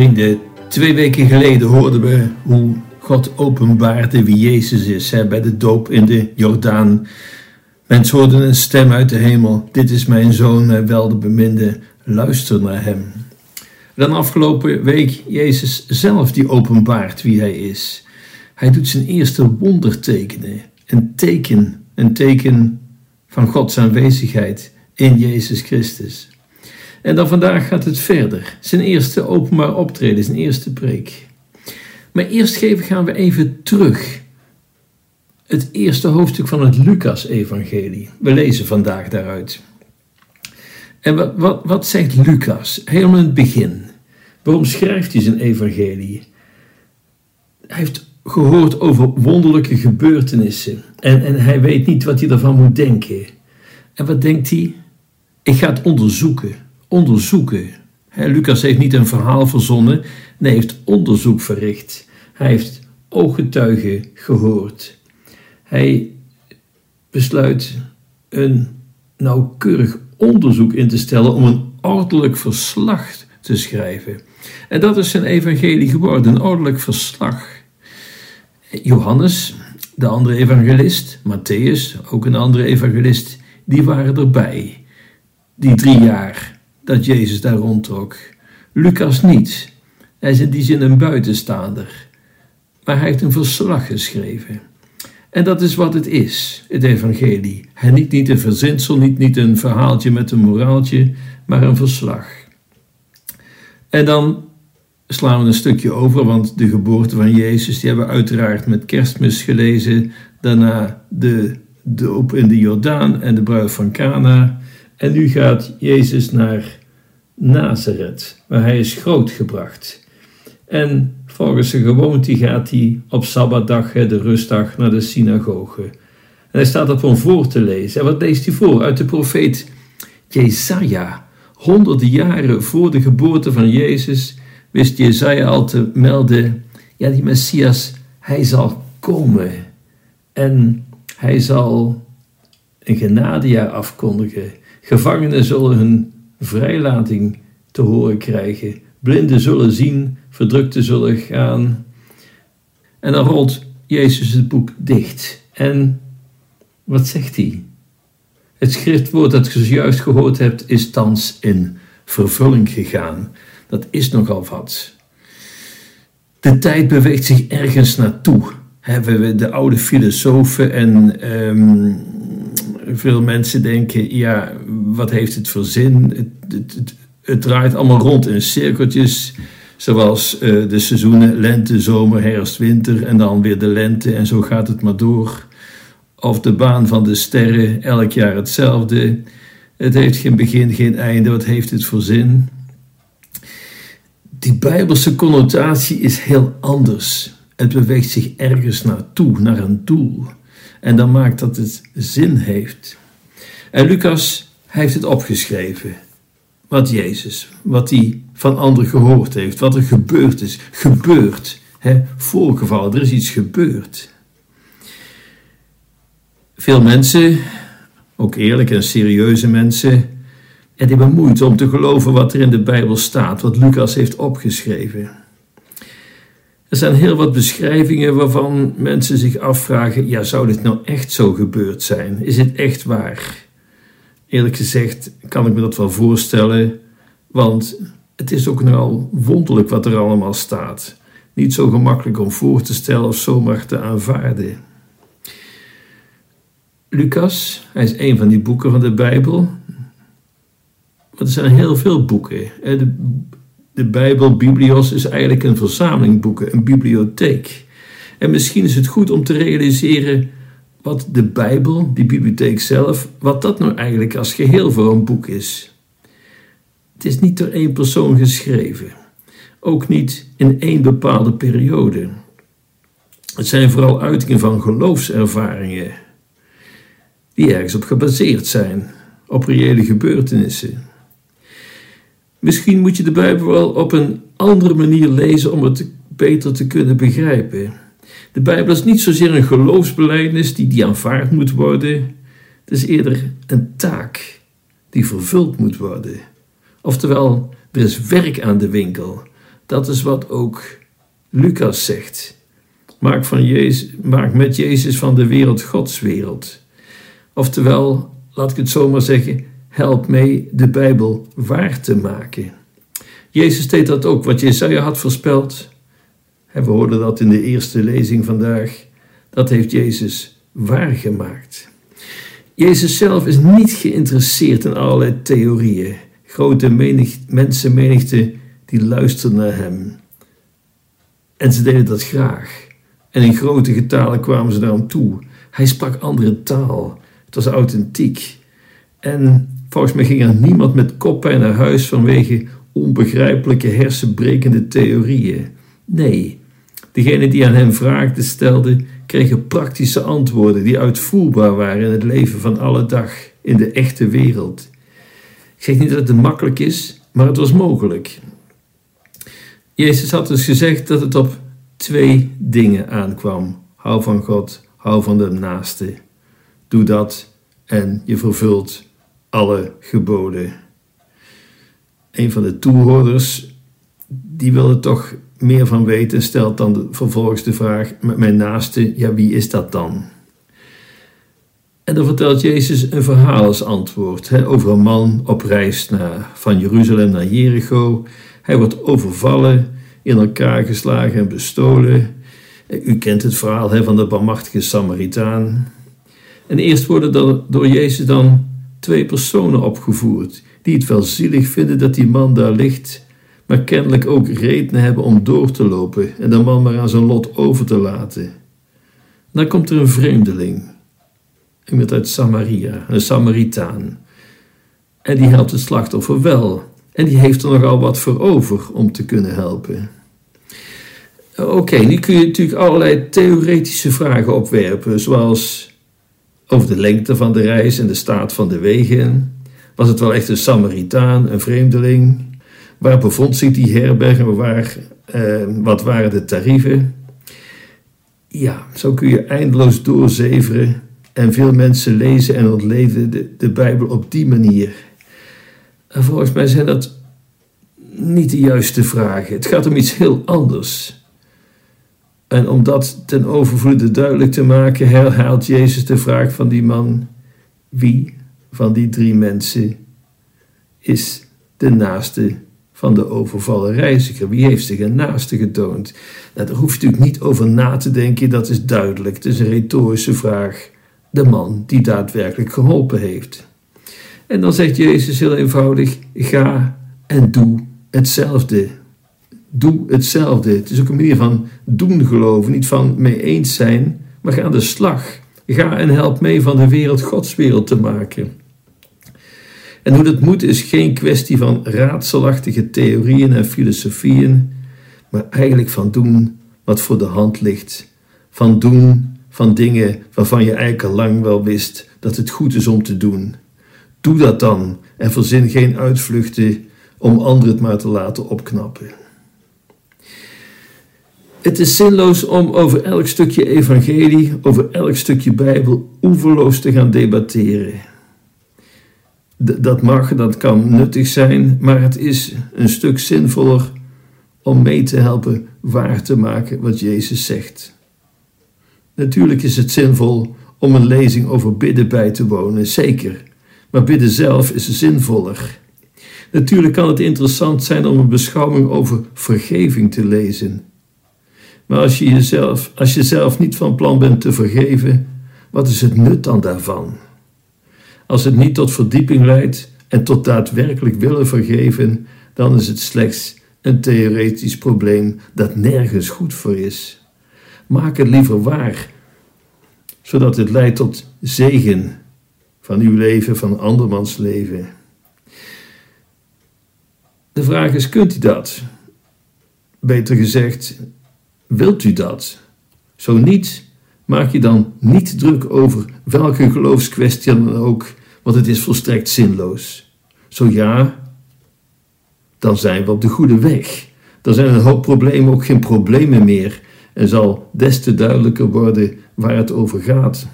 Vrienden, twee weken geleden hoorden we hoe God openbaarde wie Jezus is hè, bij de doop in de Jordaan. Mensen hoorden een stem uit de hemel: Dit is mijn zoon, mijn welbeminde, luister naar hem. Dan afgelopen week Jezus zelf die openbaart wie hij is. Hij doet zijn eerste wondertekenen. Een teken, een teken van Gods aanwezigheid in Jezus Christus. En dan vandaag gaat het verder. Zijn eerste openbaar optreden, zijn eerste preek. Maar eerst geven gaan we even terug. Het eerste hoofdstuk van het Lucas-evangelie. We lezen vandaag daaruit. En wat, wat, wat zegt Lucas? Helemaal in het begin. Waarom schrijft hij zijn evangelie? Hij heeft gehoord over wonderlijke gebeurtenissen. En, en hij weet niet wat hij ervan moet denken. En wat denkt hij? Ik ga het onderzoeken. Onderzoeken. Lucas heeft niet een verhaal verzonnen, nee, heeft onderzoek verricht. Hij heeft ooggetuigen gehoord. Hij besluit een nauwkeurig onderzoek in te stellen om een ordelijk verslag te schrijven. En dat is zijn evangelie geworden, een ordelijk verslag. Johannes, de andere evangelist, Matthäus, ook een andere evangelist, die waren erbij. Die drie jaar dat Jezus daar rondtrok. Lucas niet. Hij is in die zin een buitenstaander. Maar hij heeft een verslag geschreven. En dat is wat het is, het evangelie. Hij niet, niet een verzinsel, niet, niet een verhaaltje met een moraaltje, maar een verslag. En dan slaan we een stukje over, want de geboorte van Jezus, die hebben we uiteraard met kerstmis gelezen. Daarna de doop in de Jordaan en de bruid van Cana. En nu gaat Jezus naar Nazareth, waar hij is grootgebracht. En volgens de gewoonte gaat hij op Sabbatdag, de rustdag, naar de synagoge. En hij staat om voor te lezen. En wat leest hij voor? Uit de profeet Jesaja. Honderden jaren voor de geboorte van Jezus wist Jesaja al te melden: ja, die Messias, hij zal komen. En hij zal een genadejaar afkondigen. Gevangenen zullen hun vrijlating te horen krijgen. Blinden zullen zien, verdrukten zullen gaan. En dan rolt Jezus het boek dicht. En wat zegt hij? Het schriftwoord dat je zojuist gehoord hebt, is thans in vervulling gegaan. Dat is nogal wat. De tijd beweegt zich ergens naartoe. Hebben we de oude filosofen en um, veel mensen denken: ja, wat heeft het voor zin? Het, het, het, draait allemaal rond in cirkeltjes. Zoals uh, de seizoenen lente, zomer, herfst, winter en dan weer de lente en zo gaat het maar door. Of de baan van de sterren, elk jaar hetzelfde. Het heeft geen begin, geen einde. Wat heeft het voor zin? Die bijbelse connotatie is heel anders. Het beweegt zich ergens naartoe, naar een doel. En dan maakt dat het zin heeft. En Lucas heeft het opgeschreven. Wat Jezus, wat hij van anderen gehoord heeft, wat er gebeurd is. Gebeurd, hè, voorgevallen, er is iets gebeurd. Veel mensen, ook eerlijke en serieuze mensen, en die hebben moeite om te geloven wat er in de Bijbel staat, wat Lucas heeft opgeschreven. Er zijn heel wat beschrijvingen waarvan mensen zich afvragen: ja, zou dit nou echt zo gebeurd zijn? Is het echt waar? Eerlijk gezegd kan ik me dat wel voorstellen, want het is ook nogal wonderlijk wat er allemaal staat. Niet zo gemakkelijk om voor te stellen of zomaar te aanvaarden. Lucas, hij is een van die boeken van de Bijbel. Maar er zijn heel veel boeken. De de Bijbel, Biblios, is eigenlijk een verzameling boeken, een bibliotheek. En misschien is het goed om te realiseren wat de Bijbel, die bibliotheek zelf, wat dat nou eigenlijk als geheel voor een boek is. Het is niet door één persoon geschreven, ook niet in één bepaalde periode. Het zijn vooral uitingen van geloofservaringen, die ergens op gebaseerd zijn, op reële gebeurtenissen. Misschien moet je de Bijbel wel op een andere manier lezen om het beter te kunnen begrijpen. De Bijbel is niet zozeer een geloofsbelijdenis die, die aanvaard moet worden. Het is eerder een taak die vervuld moet worden. Oftewel, er is werk aan de winkel. Dat is wat ook Lucas zegt. Maak, van Jezus, maak met Jezus van de wereld Gods wereld. Oftewel, laat ik het zomaar zeggen, help mee de Bijbel waar te maken. Jezus deed dat ook, wat Jesaja had voorspeld. En we hoorden dat in de eerste lezing vandaag. Dat heeft Jezus waargemaakt. Jezus zelf is niet geïnteresseerd in allerlei theorieën. Grote menig, mensenmenigte die luisterden naar hem. En ze deden dat graag. En in grote getalen kwamen ze naar hem toe. Hij sprak andere taal. Het was authentiek. En volgens mij ging er niemand met koppijn naar huis vanwege onbegrijpelijke hersenbrekende theorieën. Nee, degene die aan hem vraagden stelde, kregen praktische antwoorden die uitvoerbaar waren in het leven van alle dag, in de echte wereld. Ik zeg niet dat het makkelijk is, maar het was mogelijk. Jezus had dus gezegd dat het op twee dingen aankwam. Hou van God, hou van de naaste. Doe dat en je vervult alle geboden. Een van de toehoorders, die wilde toch meer van weten, stelt dan vervolgens de vraag: met mijn naaste, ja, wie is dat dan? En dan vertelt Jezus een verhaal als antwoord over een man op reis naar, van Jeruzalem naar Jericho. Hij wordt overvallen, in elkaar geslagen en bestolen. U kent het verhaal van de barmachtige Samaritaan. En eerst worden er door Jezus dan twee personen opgevoerd, die het wel zielig vinden dat die man daar ligt maar kennelijk ook redenen hebben om door te lopen en de man maar aan zijn lot over te laten. Dan komt er een vreemdeling, iemand uit Samaria, een Samaritaan. En die helpt het slachtoffer wel. En die heeft er nogal wat voor over om te kunnen helpen. Oké, nu kun je natuurlijk allerlei theoretische vragen opwerpen, zoals over de lengte van de reis en de staat van de wegen. Was het wel echt een Samaritaan, een vreemdeling? Waar bevond zich die herberg en waar, eh, wat waren de tarieven? Ja, zo kun je eindeloos doorzeveren en veel mensen lezen en ontleven de, de Bijbel op die manier. En volgens mij zijn dat niet de juiste vragen. Het gaat om iets heel anders. En om dat ten overvloede duidelijk te maken, herhaalt Jezus de vraag van die man: wie van die drie mensen is de naaste van de overvallen reiziger? Wie heeft zich een naaste getoond? Nou, daar hoeft u natuurlijk niet over na te denken, dat is duidelijk. Het is een retorische vraag. De man die daadwerkelijk geholpen heeft. En dan zegt Jezus heel eenvoudig: ga en doe hetzelfde. Doe hetzelfde. Het is ook een manier van doen geloven, niet van mee eens zijn, maar ga aan de slag. Ga en help mee van de wereld Gods wereld te maken. En hoe dat moet is geen kwestie van raadselachtige theorieën en filosofieën, maar eigenlijk van doen wat voor de hand ligt. Van doen van dingen waarvan je eigenlijk al lang wel wist dat het goed is om te doen. Doe dat dan en verzin geen uitvluchten om anderen het maar te laten opknappen. Het is zinloos om over elk stukje evangelie, over elk stukje Bijbel oeverloos te gaan debatteren dat mag, dat kan nuttig zijn, maar het is een stuk zinvoller om mee te helpen waar te maken wat Jezus zegt. Natuurlijk is het zinvol om een lezing over bidden bij te wonen, zeker, maar bidden zelf is zinvoller. Natuurlijk kan het interessant zijn om een beschouwing over vergeving te lezen. Maar als je, jezelf, als je zelf niet van plan bent te vergeven, wat is het nut dan daarvan? Als het niet tot verdieping leidt en tot daadwerkelijk willen vergeven, dan is het slechts een theoretisch probleem dat nergens goed voor is. Maak het liever waar, zodat het leidt tot zegen van uw leven, van andermans leven. De vraag is: kunt u dat? Beter gezegd, wilt u dat? Zo niet, maak je dan niet druk over welke geloofskwestie dan ook want het is volstrekt zinloos. Zo ja, dan zijn we op de goede weg. Dan zijn een hoop problemen ook geen problemen meer en zal des te duidelijker worden waar het over gaat.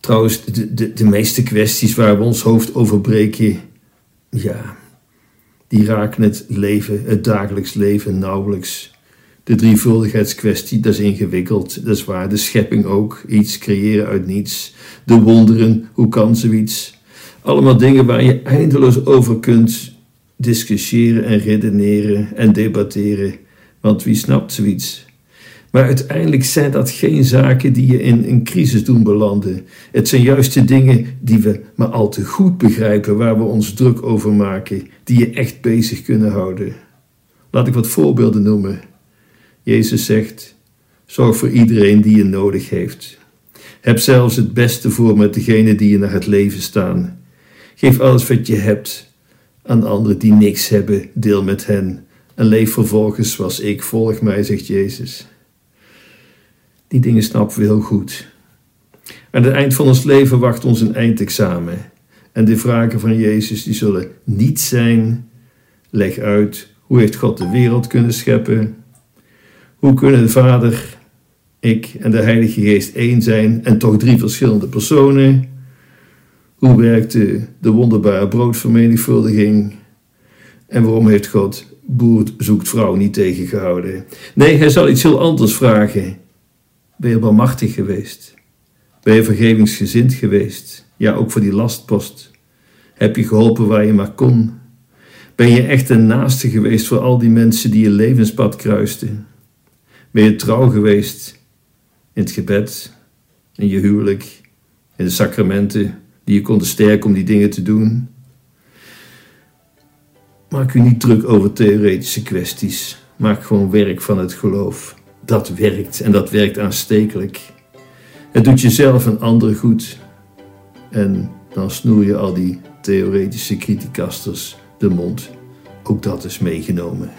Trouwens, de, de, de meeste kwesties waar we ons hoofd over breken, ja, die raken het leven, het dagelijks leven nauwelijks. De drievuldigheidskwestie, dat is ingewikkeld, dat is waar. De schepping ook, iets creëren uit niets. De wonderen, hoe kan zoiets? Allemaal dingen waar je eindeloos over kunt discussiëren en redeneren en debatteren. Want wie snapt zoiets? Maar uiteindelijk zijn dat geen zaken die je in een crisis doen belanden. Het zijn juist de dingen die we maar al te goed begrijpen, waar we ons druk over maken, die je echt bezig kunnen houden. Laat ik wat voorbeelden noemen. Jezus zegt: Zorg voor iedereen die je nodig heeft. Heb zelfs het beste voor met degene die je naar het leven staan. Geef alles wat je hebt aan anderen die niks hebben, deel met hen. En leef vervolgens zoals ik, volg mij, zegt Jezus. Die dingen snappen we heel goed. Aan het eind van ons leven wacht ons een eindexamen. En de vragen van Jezus die zullen niet zijn: leg uit, hoe heeft God de wereld kunnen scheppen? Hoe kunnen de Vader, ik en de Heilige Geest één zijn en toch drie verschillende personen? Hoe werkte de wonderbare broodvermenigvuldiging? En waarom heeft God boer zoekt vrouw niet tegengehouden? Nee, hij zal iets heel anders vragen. Ben je barmachtig geweest? Ben je vergevingsgezind geweest? Ja, ook voor die lastpost. Heb je geholpen waar je maar kon? Ben je echt een naaste geweest voor al die mensen die je levenspad kruisten? Ben je trouw geweest in het gebed, in je huwelijk, in de sacramenten die je konden sterken om die dingen te doen? Maak u niet druk over theoretische kwesties. Maak gewoon werk van het geloof. Dat werkt en dat werkt aanstekelijk. Het doet jezelf en anderen goed. En dan snoer je al die theoretische criticasters de mond. Ook dat is meegenomen.